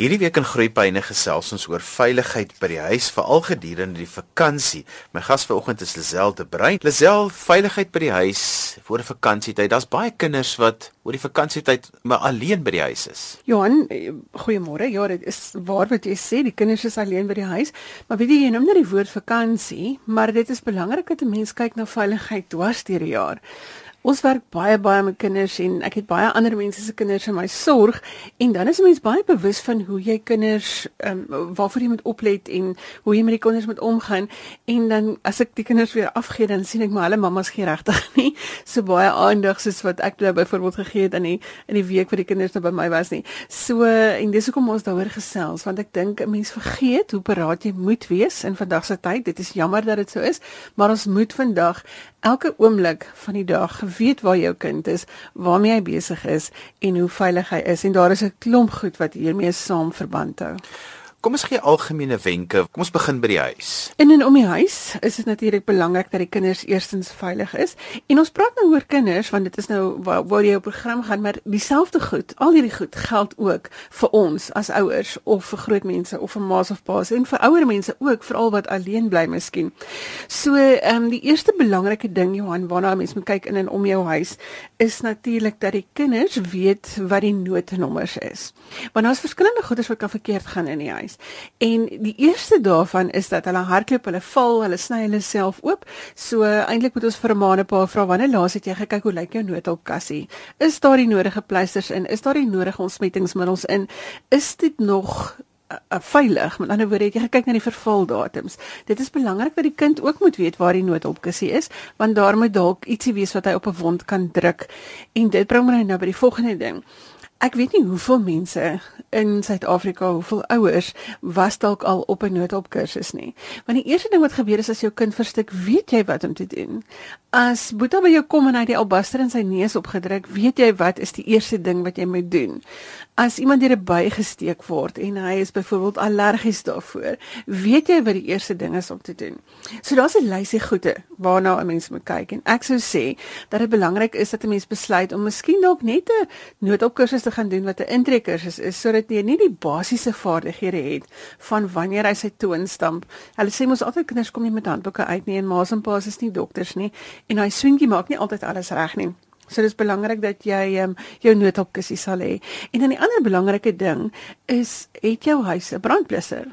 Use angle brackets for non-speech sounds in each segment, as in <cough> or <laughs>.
Hierdie week in Groepyne gesels ons oor veiligheid by die huis veral gedurende die vakansie. My gas vanoggend is Lisel de Bruin. Lisel, veiligheid by die huis voor 'n vakansietyd. Daar's baie kinders wat oor die vakansietyd maar alleen by die huis is. Johan, goeiemôre. Ja, dit is waar wat jy sê, die kinders is alleen by die huis. Maar weet jy, jy noem net die woord vakansie, maar dit is belangrik dat 'n mens kyk na veiligheid dwars deur die jaar. Ons werk baie baie met kinders en ek het baie ander mense se kinders in my sorg en dan is 'n mens baie bewus van hoe jy kinders ehm um, waarvoor jy moet oplet en hoe jy met die kinders moet omgaan en dan as ek die kinders weer afgee dan sien ek maar hulle mammas gee regtig <laughs> nie so baie aandag soos wat ek nou byvoorbeeld gegee het in die in die week wat die kinders nou by my was nie. So en dis hoekom ons daaroor gesels want ek dink 'n mens vergeet hoe paraat jy moet wees in vandag se tyd. Dit is jammer dat dit so is, maar ons moet vandag elke oomblik van die dag weet waar jou kind is, waarmee hy besig is en hoe veilig hy is en daar is 'n klomp goed wat hiermee saam verband hou. Kom ons gee algemene wenke. Kom ons begin by die huis. In en om die huis is dit natuurlik belangrik dat die kinders eerstens veilig is. En ons praat nou oor kinders want dit is nou waar, waar jy op program gaan, maar dieselfde goed, al hierdie goed geld ook vir ons as ouers of vir groot mense of vir ma's of pa's en vir ouer mense ook, veral wat alleen bly miskien. So, ehm um, die eerste belangrike ding Johan waarna mens moet kyk in en om jou huis is natuurlik dat die kinders weet wat die noodnommers is. Want daar's verskillende goeders wat kan verkeerd gaan in die huis. En die eerste daarvan is dat hulle hardloop, hulle val, hulle sny hulle self oop. So eintlik moet ons vir 'n maande pa vra wanneer laas het jy gekyk hoe lyk jou noodhulpkassie? Is daar die nodige pleisters in? Is daar die nodige ontsmettingsmiddels in? Is dit nog veilig. Met ander woorde, jy gekyk na die vervaldatums. Dit is belangrik dat die kind ook moet weet waar die noodhulpkussie is, want daar moet dalk ietsie wees wat hy op 'n wond kan druk. En dit bring my nou by die volgende ding. Ek weet nie hoeveel mense in Suid-Afrika, hoeveel ouers was dalk al op 'n noodopkursus nie. Want die eerste ding wat gebeur is as jou kind verstik, weet jy wat om te doen. As Boeta by jou kom en hy die albaster in sy neus opgedruk, weet jy wat is die eerste ding wat jy moet doen. As iemand deur 'n by gesteek word en hy is byvoorbeeld allergies daarvoor, weet jy wat die eerste ding is om te doen. So daar's 'n lysie goede waarna 'n mens moet kyk en ek sou sê dat dit belangrik is dat 'n mens besluit om miskien dalk net 'n noodopkursus te gaan doen wat 'n intreekursus is sodat jy nie die basiese vaardighede het van wanneer hy sy toon stamp. Hulle sê mos altyd kinders kom nie met handboeke uit nie en ma's en pa's is nie dokters nie en hy swinkie maak nie altyd alles reg nie. So dis belangrik dat jy um, jou noodopkussie sal hê. En dan die ander belangrike ding is het jou huis 'n brandblusser?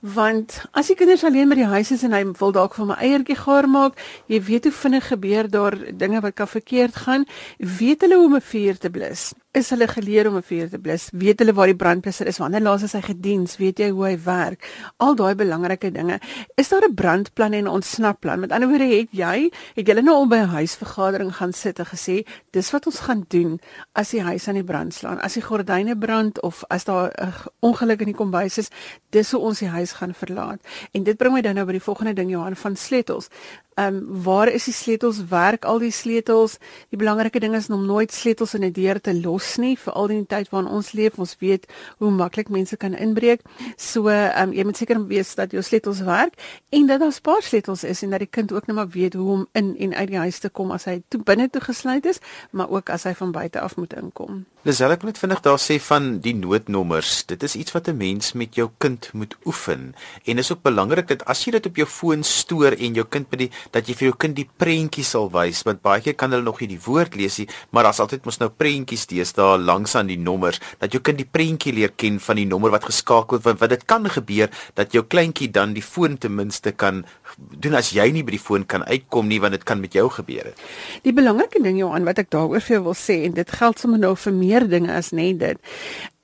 Want as die kinders alleen by die huis is en hy wil dalk vir my eiertjie gaar maak, jy weet hoe vinnig gebeur daar dinge wat kan verkeerd gaan, weet hulle hoe om 'n vuur te blus is hulle geleer om 'n vuur te blus? Weet hulle waar die brandblusser is? Wanneer laas is hy gediens? Weet jy hoe hy werk? Al daai belangrike dinge. Is daar 'n brandplan en 'n ontsnapplan? Met ander woorde, het jy het julle nou al by 'n huisvergadering gaan sit en gesê, dis wat ons gaan doen as die huis aan die brand slaan. As die gordyne brand of as daar 'n ongeluk in die kombuis is, dis hoe ons die huis gaan verlaat. En dit bring my dan nou by die volgende ding Johan van sleutels. Ehm um, waar is die sleutels? Werk al die sleutels? Die belangrike ding is om nooit sleutels in 'n deur te los nie, veral in die tyd waarin ons leef. Ons weet hoe maklik mense kan inbreek. So ehm um, jy moet seker wees dat jou sleutels werk en dat daar spaar sleutels is en dat die kind ook net maar weet hoe om in en uit die huis te kom as hy toe binne toe gesluit is, maar ook as hy van buite af moet inkom. Lisel ek net vinnig daar sê van die noodnommers. Dit is iets wat 'n mens met jou kind moet oefen en is ook belangrik dat as jy dit op jou foon stoor en jou kind by die dat jy vir jou kind die prentjies sal wys want baie keer kan hulle nog nie die woord lees nie maar daar's altyd mos nou prentjies deesdae langs aan die nommers dat jou kind die prentjie leer ken van die nommer wat geskakel word want dit kan gebeur dat jou kleintjie dan die foon ten minste kan doen as jy nie by die foon kan uitkom nie want dit kan met jou gebeur het. Die belangrike ding Johan wat ek daaroor vir jou wil sê en dit geld sommer nou vir meer dinge as net dit.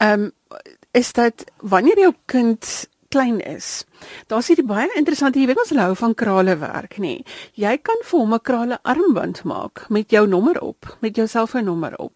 Ehm um, is dit wanneer jou kind klein is. Daar's hierdie baie interessante, jy weet ons hou van krale werk, nê. Jy kan vir hom 'n krale armband maak met jou nommer op, met jou selfoonnommer op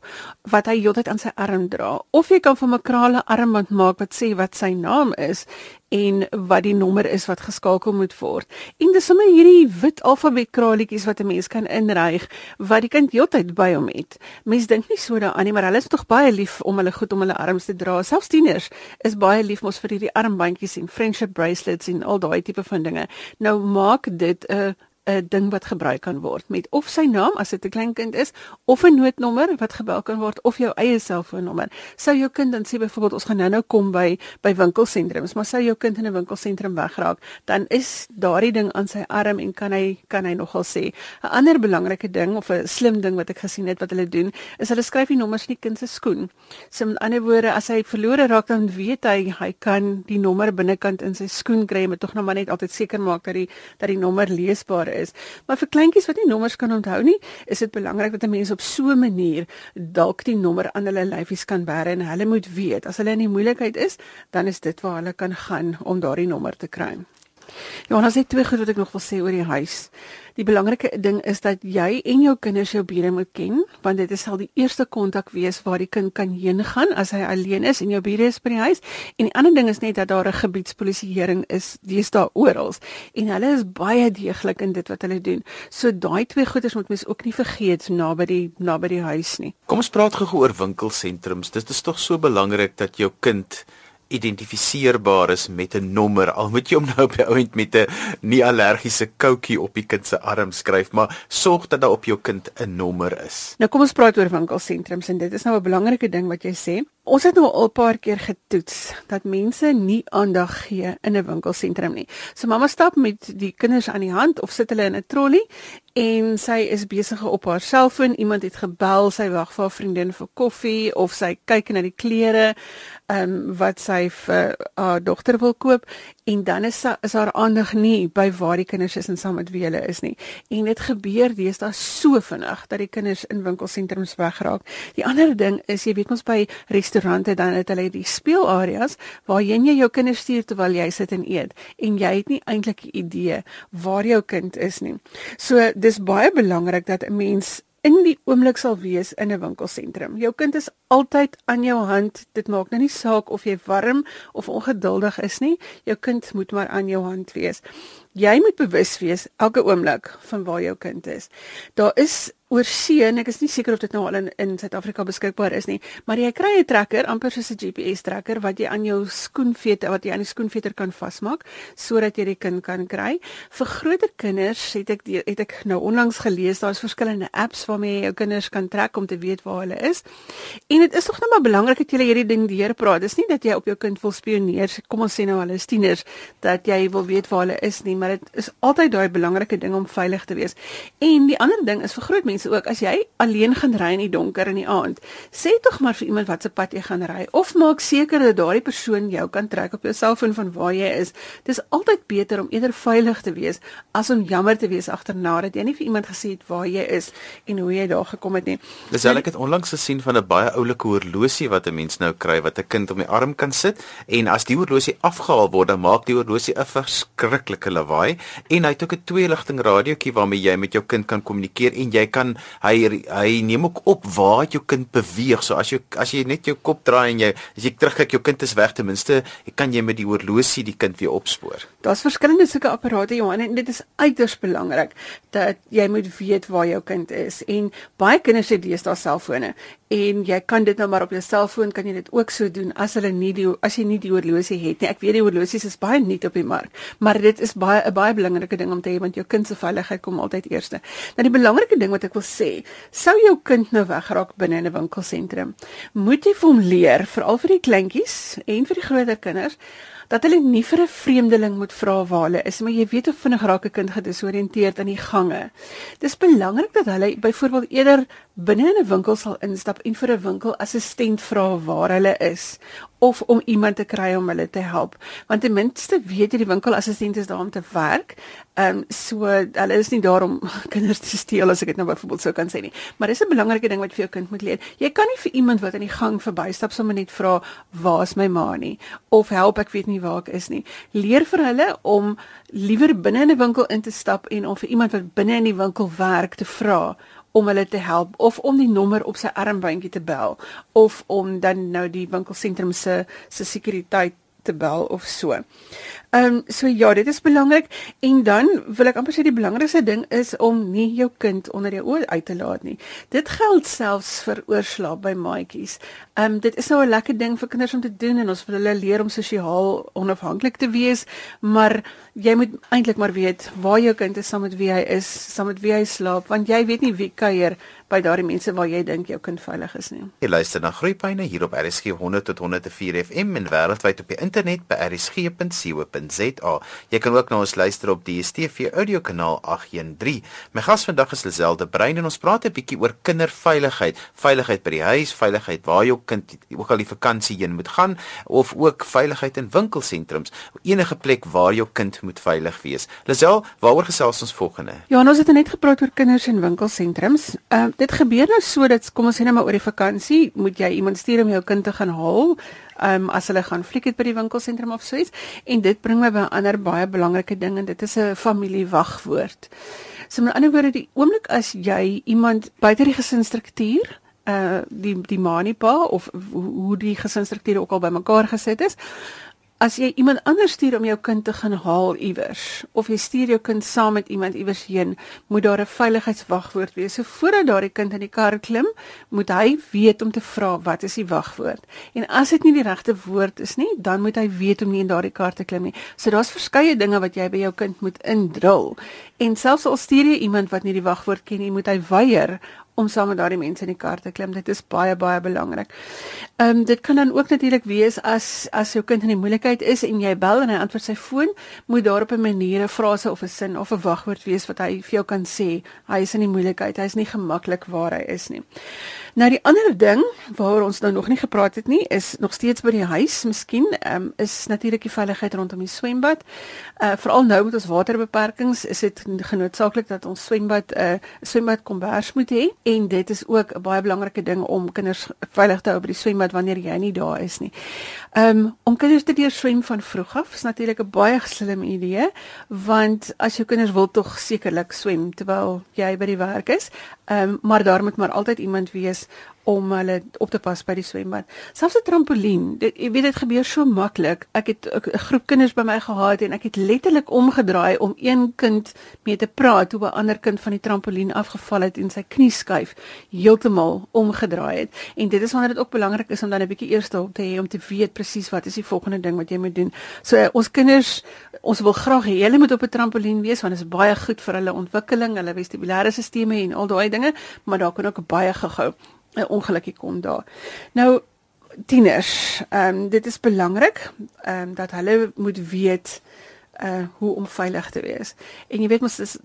wat hy heeltyd aan sy arm dra. Of jy kan vir hom 'n krale armband maak wat sê wat sy naam is en wat die nommer is wat geskakel moet word. En dis sommer hierdie wit alfabet kraletjies wat 'n mens kan inryg wat die kind heeltyd by hom het. Mense dink nie so daaraan nie, maar hulle is tog baie lief om hulle goed om hulle arms te dra. Selfs tieners is baie lief mos vir hierdie armbandjies en friendship bracelets en al daai tipe van dinge. Nou maak dit 'n 'n ding wat gebruik kan word met of sy naam as dit 'n klein kind is of 'n noodnommer wat gebel kan word of jou eie selfoonnommer. Sou jou kind dan sê byvoorbeeld ons gaan nou-nou kom by by winkelsentrums, maar sou jou kind in 'n winkelsentrum wegraak, dan is daardie ding aan sy arm en kan hy kan hy nogal sê. 'n Ander belangrike ding of 'n slim ding wat ek gesien het wat hulle doen, is hulle skryf die nommers in die kind se skoen. So met ander woorde, as hy verlore raak dan weet hy hy kan die nommer binnekant in sy skoen kry, maar tog nog maar net altyd seker maak dat die dat die nommer leesbaar is. Maar vir kleintjies wat nie nommers kan onthou nie, is dit belangrik dat 'n mens op so 'n manier dalk die nommer aan hulle lyfies kan bære en hulle moet weet as hulle in die moeilikheid is, dan is dit waar hulle kan gaan om daardie nommer te kry. Jonas het twee goed wat ek nog wil sê oor die huis. Die belangrike ding is dat jy en jou kinders jou bure moet ken, want dit sal die eerste kontak wees waar die kind kan heen gaan as hy alleen is en jou bure is by die huis. En die ander ding is net dat daar 'n gebiedspolisieering is, dis daar oral. En hulle is baie deeglik in dit wat hulle doen. So daai twee goeders moet mens ook nie vergeet naby die naby die huis nie. Kom ons praat gou oor winkelsentrums. Dit is tog so belangrik dat jou kind identifiseerbaar is met 'n nommer al moet jy hom nou op die ount met 'n nie allergiese koutjie op die kind se arm skryf maar sorg dat daar op jou kind 'n nommer is. Nou kom ons praat oor winkelsentrums en dit is nou 'n belangrike ding wat jy sê. Ons het nou al 'n paar keer getoets dat mense nie aandag gee in 'n winkelsentrum nie. So mamma stap met die kinders aan die hand of sit hulle in 'n trolley en sy is besig op haar selfoon. Iemand het gebel, sy wag vir haar vriendin vir koffie of sy kyk na die klere ehm um, wat sy vir haar dogter wil koop en dan is sy, is haar aandag nie by waar die kinders is en saam met wie hulle is nie. En dit gebeur deesdae so vinnig dat die kinders in winkelsentrums wegraak. Die ander ding is jy weet ons by restaurante dan het hulle die speelareas waar jy jou kinders stuur terwyl jy sit en eet en jy het nie eintlik 'n idee waar jou kind is nie. So dis baie belangrik dat 'n mens in die oomblik sal wees in 'n winkelsentrum. Jou kind is altyd aan jou hand. Dit maak nou nie saak of jy warm of ongeduldig is nie. Jou kind moet maar aan jou hand wees. Jy moet bewus wees elke oomblik van waar jou kind is. Daar is oor see en ek is nie seker of dit nou al in in Suid-Afrika beskikbaar is nie, maar jy kry 'n trekker amper soos 'n GPS trekker wat jy aan jou skoenveter wat jy aan die skoenveter kan vasmaak sodat jy die kind kan kry. Vir groter kinders het ek die, het ek nou onlangs gelees daar's verskillende apps waarmee jy jou kinders kan trek om te weet waar hulle is. En dit is tog nou maar belangrik dat jy hierdie ding deurpraat. Dis nie dat jy op jou kind wil spioneer, kom ons sê nou hulle is tieners, dat jy wil weet waar hulle is nie, maar dit is altyd daai belangrike ding om veilig te wees. En die ander ding is vir groot mense ook as jy alleen gaan ry in die donker in die aand, sê tog maar vir iemand wat se pad jy gaan ry of maak seker dat daardie persoon jou kan trek op jou selfoon van waar jy is. Dis altyd beter om eerder veilig te wees as om jammer te wees agterna dat jy nie vir iemand gesê het waar jy is en hoe jy daar gekom het nie. Dis al ek het onlangs gesien van 'n baie oulike horlosie wat 'n mens nou kry wat 'n kind op die arm kan sit en as die horlosie afgehaal word dan maak die horlosie 'n verskriklike lawaai en hy het ook 'n tweeligting radiootjie waarmee jy met jou kind kan kommunikeer en jy kan hy hy neem ook op waar jou kind beweeg. So as jy as jy net jou kop draai en jy as jy terugkyk jou kind is weg ten minste, kan jy met die horlosie die kind weer opspoor. Daar's verskillende sulke apparate Johan en dit is uiters belangrik dat jy moet weet waar jou kind is en baie kinders het deesdae selfone en jy kan dit nou maar op jou selfoon kan jy dit ook so doen as hulle nie die as jy nie die horlosie het nie. Ek weet die horlosies is baie nuut op die mark, maar dit is baie 'n baie belangrike ding om te hê want jou kind se veiligheid kom altyd eerste. Nou die belangrike ding wat ek wil sê, sou jou kind nou wegraak binne in 'n winkelsentrum, moet jy vir hom leer, veral vir die kleintjies en vir die groter kinders, dat hulle nie vir 'n vreemdeling moet vra waar hulle is, maar jy weet hoe vinnig raak 'n kind gedesoriënteerd in die gange. Dis belangrik dat hulle byvoorbeeld eerder binne in 'n winkel sal instap en vir 'n winkelassistent vra waar hulle is of om iemand te kry om hulle te help want ten minste weet jy die winkelassistent is daar om te werk. Ehm um, so hulle is nie daar om <laughs> kinders te steel as ek dit nou byvoorbeeld sou kan sê nie. Maar dis 'n belangrike ding wat vir jou kind moet leer. Jy kan nie vir iemand wat in die gang verbystap sommer net vra waar's my ma nie of help ek weet nie waar ek is nie. Leer vir hulle om liewer binne in 'n winkel in te stap en om vir iemand wat binne in die winkel werk te vra om hulle te help of om die nommer op sy armbandjie te bel of om dan nou die winkelsentrum se se sekuriteit te bel of so. Ehm um, so ja, dit is belangrik en dan wil ek amper sê die belangrikste ding is om nie jou kind onder jou oë uit te laat nie. Dit geld selfs vir oorslaap by maatjies. Ehm um, dit is nou 'n lekker ding vir kinders om te doen en ons wil hulle leer om sosiaal onafhanklik te wees, maar jy moet eintlik maar weet waar jou kind is, saam met wie hy is, saam met wie hy slaap, want jy weet nie wie kuier by daardie mense waar jy dink jou kind veilig is nie. Jy luister na Groepyne hier op RSG 100 tot 104 FM en wêreldwyd op die internet by rsg.co.za. Jy kan ook na ons luister op die DStv audiokanaal 813. My gas vandag is Liselde Brein en ons praat 'n bietjie oor kinderveiligheid, veiligheid by die huis, veiligheid waar jou kind ook al die vakansie heen moet gaan of ook veiligheid in winkelsentrums, enige plek waar jou kind moet veilig wees. Lisel, waaroor gesels ons volgende? Ja, ons het net gepraat oor kinders in winkelsentrums. Ehm uh, dit gebeur nou so dat kom ons sê net maar oor die vakansie, moet jy iemand stuur om jou kind te gaan haal, ehm um, as hulle gaan fliek het by die winkelsentrum of so iets en dit bring my by 'n ander baie belangrike ding en dit is 'n familiewagwoord. So met ander woorde, die oomblik as jy iemand buite die gesinsstruktuur uh die die maniepa of hoe die gesinsstrukture ook al bymekaar gesit is as jy iemand anders stuur om jou kind te gaan haal iewers of jy stuur jou kind saam met iemand iewers heen, moet daar 'n veiligheidswagwoord wees. So voordat daardie kind in die kar klim, moet hy weet om te vra wat is die wagwoord. En as dit nie die regte woord is nie, dan moet hy weet om nie in daardie kar te klim nie. So daar's verskeie dinge wat jy by jou kind moet indrul. En selfs al stuur jy iemand wat nie die wagwoord ken nie, moet hy weier om saam met daardie mense in die kar te klim. Dit is baie baie belangrik. Ehm um, dit kan dan ook natuurlik wees as as jou kind in die moeilikheid is en jy bel en hy antwoord sy foon, moet daar op 'n manier 'n frase of 'n sin of 'n wagwoord wees wat hy vir jou kan sê. Hy is in die moeilikheid. Hy is nie gemaklik waar hy is nie. Nou die ander ding waaroor ons nou nog nie gepraat het nie, is nog steeds by die huis, miskien, ehm um, is natuurlik die veiligheid rondom die swembad. Uh veral nou met ons waterbeperkings is dit genoodsaaklik dat ons swembad 'n uh, swembad kombers moet hê en dit is ook 'n baie belangrike ding om kinders veilig te hou by die swembad wanneer jy nie daar is nie. Um om kinders te leer swem van vroeg af is natuurlik 'n baie slim idee want as jou kinders wil tog sekerlik swem terwyl jy by die werk is, um maar daar moet maar altyd iemand wees om hulle op te pas by die swembad. Selfs 'n trampolien, dit jy weet dit gebeur so maklik. Ek het 'n groep kinders by my gehad en ek het letterlik omgedraai om een kind mee te praat toe 'n ander kind van die trampolien afgeval het en sy knie skuif heeltemal omgedraai het. En dit is wanneer dit ook belangrik is om dan 'n bietjie hulp te hê om te weet presies wat is die volgende ding wat jy moet doen. So uh, ons kinders, ons wil graag hê hulle moet op 'n trampolien wees want dit is baie goed vir hulle ontwikkeling, hulle vestibulêre stelsels en al daai dinge, maar daar kan ook baie gehou 'n ongelukkie kom daar. Nou tieners, ehm um, dit is belangrik ehm um, dat hulle moet weet uh hoe om veilig te wees. En jy weet mos dis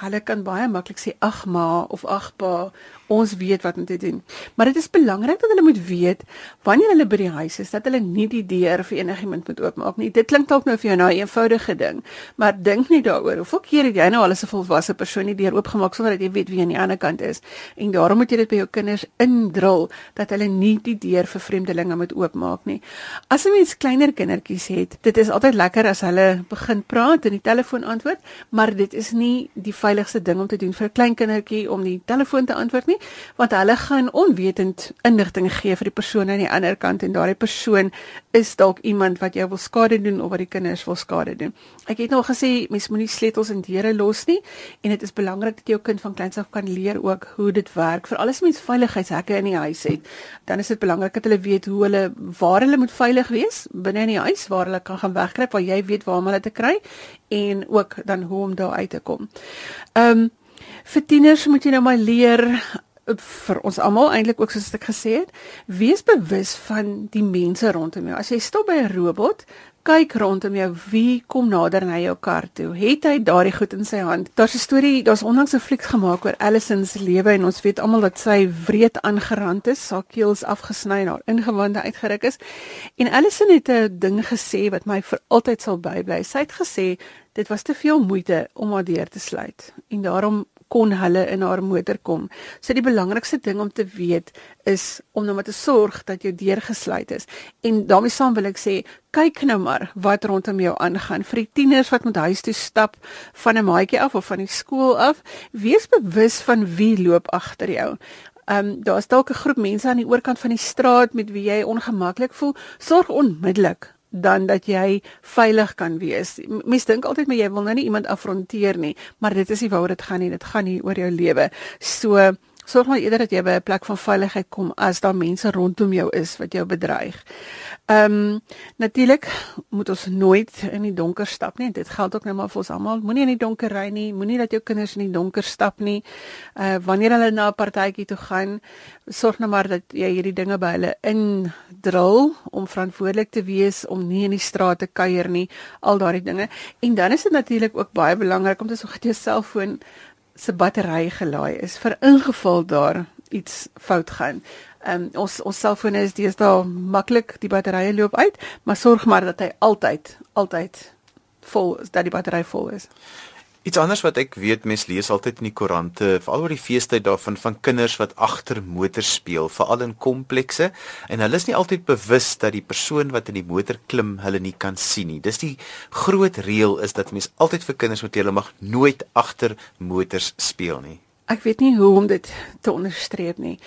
hulle kan baie maklik sê ag ma of ag pa ons weet wat om te doen. Maar dit is belangrik dat hulle moet weet wanneer hulle by die huis is dat hulle nie die deur vir enigiemand moet oopmaak nie. Dit klink dalk nou vir jou nou 'n eenvoudige ding, maar dink net daaroor. Hoeveel keer het jy nou al as 'n volwasse persoon die deur oopgemaak sonder dat jy weet wie aan die ander kant is? En daarom moet jy dit by jou kinders indrul dat hulle nie die deur vir vreemdelinge moet oopmaak nie. As 'n mens kleiner kindertjies het, dit is altyd lekker as hulle begin praat en die telefoon antwoord, maar dit is nie die veiligigste ding om te doen vir 'n klein kindertjie om die telefoon te antwoord nie want hulle gaan onwetend inligting gee vir die persoon aan die ander kant en daardie persoon is dalk iemand wat jou wil skade doen of wat die kinders wil skade doen. Ek het nou gesê mens moenie sleutels in deure los nie en dit is belangrik dat jou kind van kleins af kan leer ook hoe dit werk. Vir alles mens veiligheidshekke in die huis het, dan is dit belangrik dat hulle weet hoe hulle waar hulle moet veilig wees binne in die huis waar hulle kan gaan wegkruip waar jy weet waar om hulle te kry en ook dan hoe om daar uit te kom. Ehm um, vir tieners moet jy nou maar leer vir ons almal eintlik ook soos ek gesê het, wees bewus van die mense rondom jou. As jy stop by 'n robot, kyk rondom jou, wie kom nader na jou kar toe? Het hy daardie goed in sy hand? Daar's 'n storie, daar's onlangs 'n fliek gemaak oor Allison se lewe en ons weet almal dat sy wreed aangerand is, haar keels afgesny en haar ingewande uitgeruk is. En Allison het 'n ding gesê wat my vir altyd sal bybly. Sy het gesê dit was te veel moeite om haar deur te sluit en daarom kon hulle in haar motor kom. So die belangrikste ding om te weet is om nou maar te sorg dat jou deur gesluit is. En daarmee saam wil ek sê, kyk nou maar wat rondom jou aangaan. Vir die tieners wat met huis toe stap van 'n maatjie af of van die skool af, wees bewus van wie loop agter jou. Ehm um, daar's dalk 'n groep mense aan die oorkant van die straat met wie jy ongemaklik voel. Sorg onmiddellik dan dat jy veilig kan wees. Mense dink altyd maar jy wil nou nie iemand afronteer nie, maar dit is nie waaroor dit gaan nie. Dit gaan nie oor jou lewe. So sorg maar eerder dat jy by 'n plek van veiligheid kom as daar mense rondom jou is wat jou bedreig. Ehm um, natuurlik moet ons nooit in die donker stap nie. Dit geld ook nou maar vir ons almal. Moenie in die donker ry nie. Moenie dat jou kinders in die donker stap nie. Uh wanneer hulle na 'n partytjie toe gaan, sorg nou maar dat jy hierdie dinge by hulle indrul om verantwoordelik te wees om nie in die straat te kuier nie. Al daardie dinge. En dan is dit natuurlik ook baie belangrik om te sorg dat jou selfoon se battery gelaai is vir ingeval daar iets fout gaan. Ehm um, ons ons selfone is deesdae maklik die batterye loop uit, maar sorg maar dat hy altyd altyd vol is, dat die battery vol is. Iets anders wat ek weet mense lees altyd in die koerante, veral oor die feestyd daarvan van kinders wat agter motors speel, veral in komplekse en hulle is nie altyd bewus dat die persoon wat in die motor klim hulle nie kan sien nie. Dis die groot reël is dat mense altyd vir kinders moet hulle mag nooit agter motors speel nie. Ek weet nie hoe om dit te onderstreep nie.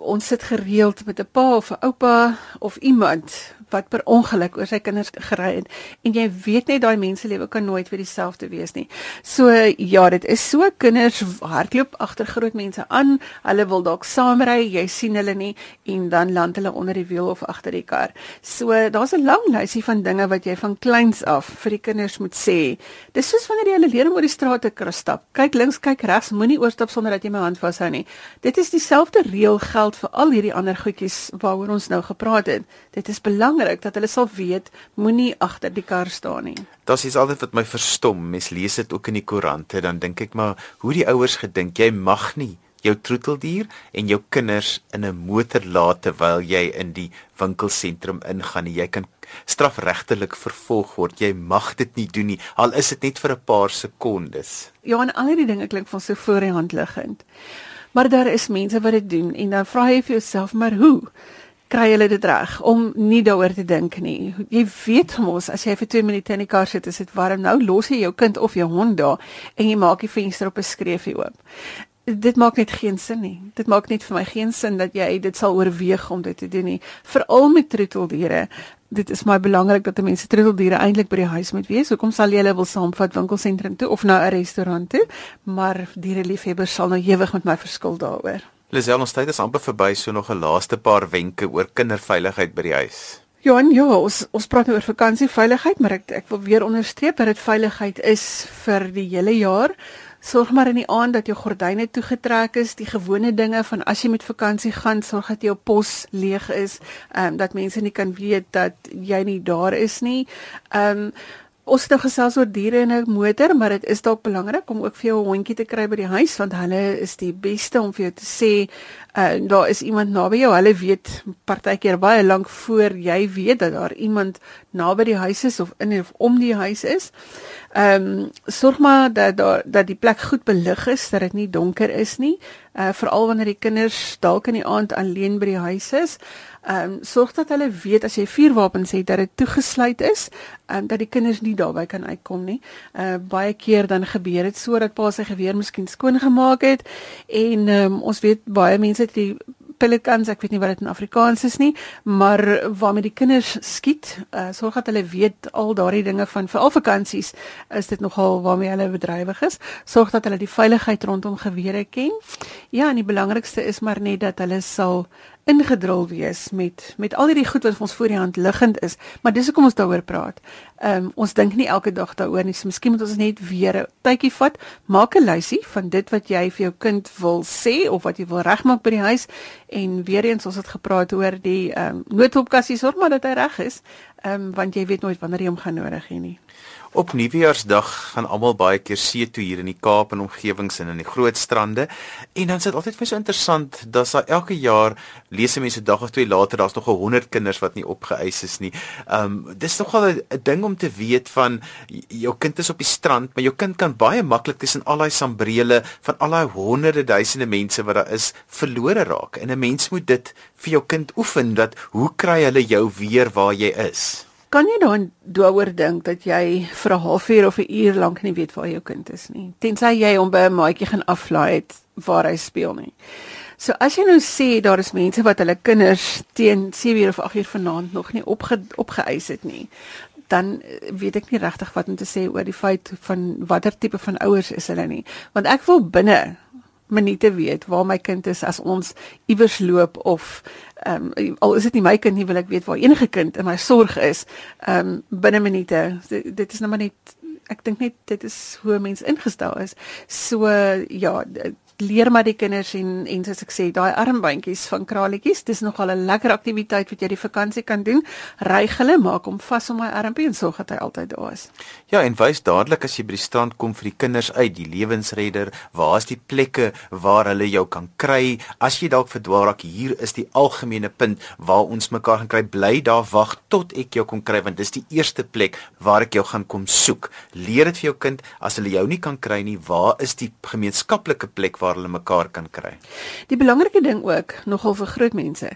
Ons sit gereeld met 'n pa of 'n oupa of iemand wat per ongeluk oor sy kinders gery het en jy weet net daai mense lewe kan nooit weer dieselfde wees nie. So ja, dit is so kinders hardloop agter groot mense aan. Hulle wil dalk saamry, jy sien hulle nie en dan land hulle onder die wiel of agter die kar. So daar's 'n lang lysie van dinge wat jy van kleins af vir die kinders moet sê. Dis soos wanneer jy hulle leer om oor die straat te stap. Kyk links, kyk regs, moenie oorstap sonder dat jy my hand vashou nie. Dit is dieselfde reël geld vir al hierdie ander goedjies waaroor ons nou gepraat het. Dit is belangrik belangrik dat hulle sal weet moenie agter die kar staan nie. Das is altyd wat my verstom. Mens lees dit ook in die koerante dan dink ek maar hoe die ouers gedink jy mag nie jou troeteldier en jou kinders in 'n motor laat terwyl jy in die winkelsentrum ingaan. Jy kan strafregtelik vervolg word. Jy mag dit nie doen nie al is dit net vir 'n paar sekondes. Ja, en al hierdie dinge klink van so voor die hand liggend. Maar daar is mense wat dit doen en dan vra jy vir jouself maar hoe? Kry hulle dit reg om nie daaroor te dink nie. Jy weet mos as jy vir 2 minute in die kar sit, is dit warm. Nou los jy jou kind of jou hond daar en jy maak die venster op 'n skreefie oop. Dit maak net geen sin nie. Dit maak net vir my geen sin dat jy dit sal oorweeg om dit te doen nie. Veral met troeteldiere. Dit is my belangrik dat mense troeteldiere eintlik by die huis moet wees. Hoekom sal jy hulle wil saamvat winkelsentrum toe of na 'n restaurant toe? Maar diereliefhebbers sal nou ewig met my verskil daaroor. Lisel, ons tyd is amper verby, so nog 'n laaste paar wenke oor kinderveiligheid by die huis. Johan, ja, ons ons praat nou oor vakansieveiligheid, maar ek ek wil weer onderstreep dat dit veiligheid is vir die hele jaar. Sorg maar in die aand dat jou gordyne toegetrek is, die gewone dinge van as jy met vakansie gaan, sorg dat jou pos leeg is, ehm um, dat mense nie kan weet dat jy nie daar is nie. Ehm um, Ons het nou gesels oor diere in 'n motor, maar dit is dalk belangrik om ook vir jou 'n hondjie te kry by die huis want hulle is die beste om vir jou te sê, uh, daar is iemand naby jou. Hulle weet partykeer baie lank voor jy weet dat daar iemand naby die huis is of in of om die huis is. Ehm um, sorg maar dat daar dat die plek goed belig is, dat dit nie donker is nie. Uh veral wanneer die kinders dalk in die aand alleen by die huis is. Ehm um, sorg dat hulle weet as jy vuurwapens het dat dit toegesluit is, ehm um, dat die kinders nie daarby kan uitkom nie. Uh baie keer dan gebeur dit sodat pa sy geweer miskien skoon gemaak het en ehm um, ons weet baie mense het die pelikans, ek weet nie wat dit in Afrikaans is nie, maar waarmee die kinders skiet, uh sorg dat hulle weet al daardie dinge van veral vakansies is dit nogal waarmee hulle bedrywig is. Sorg dat hulle die veiligheid rondom gewere ken. Ja, en die belangrikste is maar net dat hulle sal ingedrul wees met met al hierdie goed wat ons voor die hand liggend is, maar dis hoekom ons daaroor praat. Ehm um, ons dink nie elke dag daaroor nie. So miskien moet ons net weer 'n tydjie vat, maak 'n lysie van dit wat jy vir jou kind wil sê of wat jy wil regmaak by die huis en weer eens ons het gepraat oor die ehm um, noodhulpkassie, sorg maar dat hy reg is, ehm um, want jy weet nooit wanneer jy hom gaan nodig hê nie. Op Nuwejaarsdag gaan almal baie keer see toe hier in die Kaap en omgewings en in die groot strande. En dan is dit altyd vir so interessant dat sa elke jaar lees mense dag of twee later daar's nog 100 kinders wat nie opgeëis is nie. Um dis nogal 'n ding om te weet van jou kind is op die strand, maar jou kind kan baie maklik tussen al daai sambrele van al daai honderde duisende mense wat daar is verlore raak. En 'n mens moet dit vir jou kind oefen dat hoe kry hulle jou weer waar jy is? Kan jy dan daaroor dink dat jy vir 'n halfuur of 'n uur lank nie weet waar jou kind is nie, tensy jy hom by 'n maatjie gaan aflaai het waar hy speel nie. So as jy nou sê daar is mense wat hulle kinders teen 7 uur of 8 uur vanaand nog nie opge opgeëis het nie, dan weet ek nie regtig wat om te sê oor die feit van watter tipe van ouers is hulle nie, want ek wil binne minute weet waar my kind is as ons iewers loop of ehm um, al is dit nie my kind nie wil ek weet waar enige kind in my sorg is ehm um, binne minute. Dit, dit is nou maar net ek dink net dit is hoe mense ingestel is. So ja leer maar die kinders en en soos ek sê daai armbandjies van kraletjies dis nogal 'n lekker aktiwiteit wat jy die vakansie kan doen. Ry hulle maak hom vas om my armpie en sorg dat hy altyd daar is. Ja en wys dadelik as jy by die strand kom vir die kinders uit die lewensredder waar is die plekke waar hulle jou kan kry? As jy dalk verdwaal raak hier is die algemene punt waar ons mekaar gaan kry. Bly daar wag tot ek jou kom kry want dis die eerste plek waar ek jou gaan kom soek. Leer dit vir jou kind as hulle jou nie kan kry nie waar is die gemeenskaplike plek waar hulle mekaar kan kry. Die belangrike ding ook nogal vir groot mense.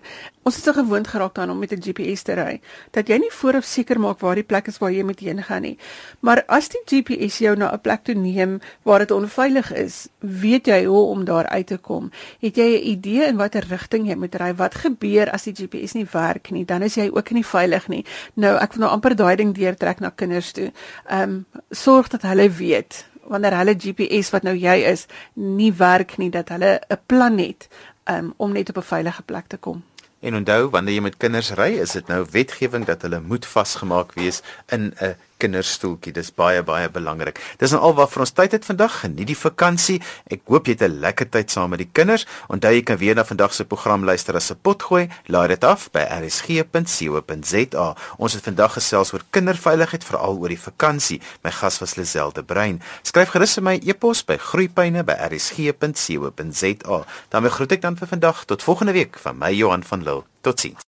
Ons is so gewoond geraak daaraan om met 'n GPS te ry dat jy nie vooraf seker maak waar die plek is waar jy moet heen gaan nie. Maar as die GPS jou na 'n plek toe neem waar dit onveilig is, weet jy hoe om daar uit te kom. Het jy 'n idee in watter rigting jy moet ry? Wat gebeur as die GPS nie werk nie? Dan is jy ook nie veilig nie. Nou ek wil nou amper daai ding deurtrek na kinders toe. Ehm um, sorg dat hulle weet wanneer hulle GPS wat nou jy is nie werk nie dat hulle 'n plan het um, om net op 'n veilige plek te kom. En onthou wanneer jy met kinders ry, is dit nou wetgewing dat hulle moet vasgemaak wees in 'n kinderstoeltjie. Dis baie baie belangrik. Dis nou al wat vir ons tyd het vandag. Geniet die vakansie. Ek hoop jy het 'n lekker tyd saam met die kinders. Onthou jy kan weer na vandag se program luister as 'n potgooi. Laai dit af by rsg.co.za. Ons het vandag gesels oor kinderveiligheid veral oor die vakansie. My gas was Lisel de Bruin. Skryf gerus vir my e-pos by groeipyne@rsg.co.za. daarmee groet ek dan vir vandag. Tot volgende week van my Johan van Lille. Totsiens.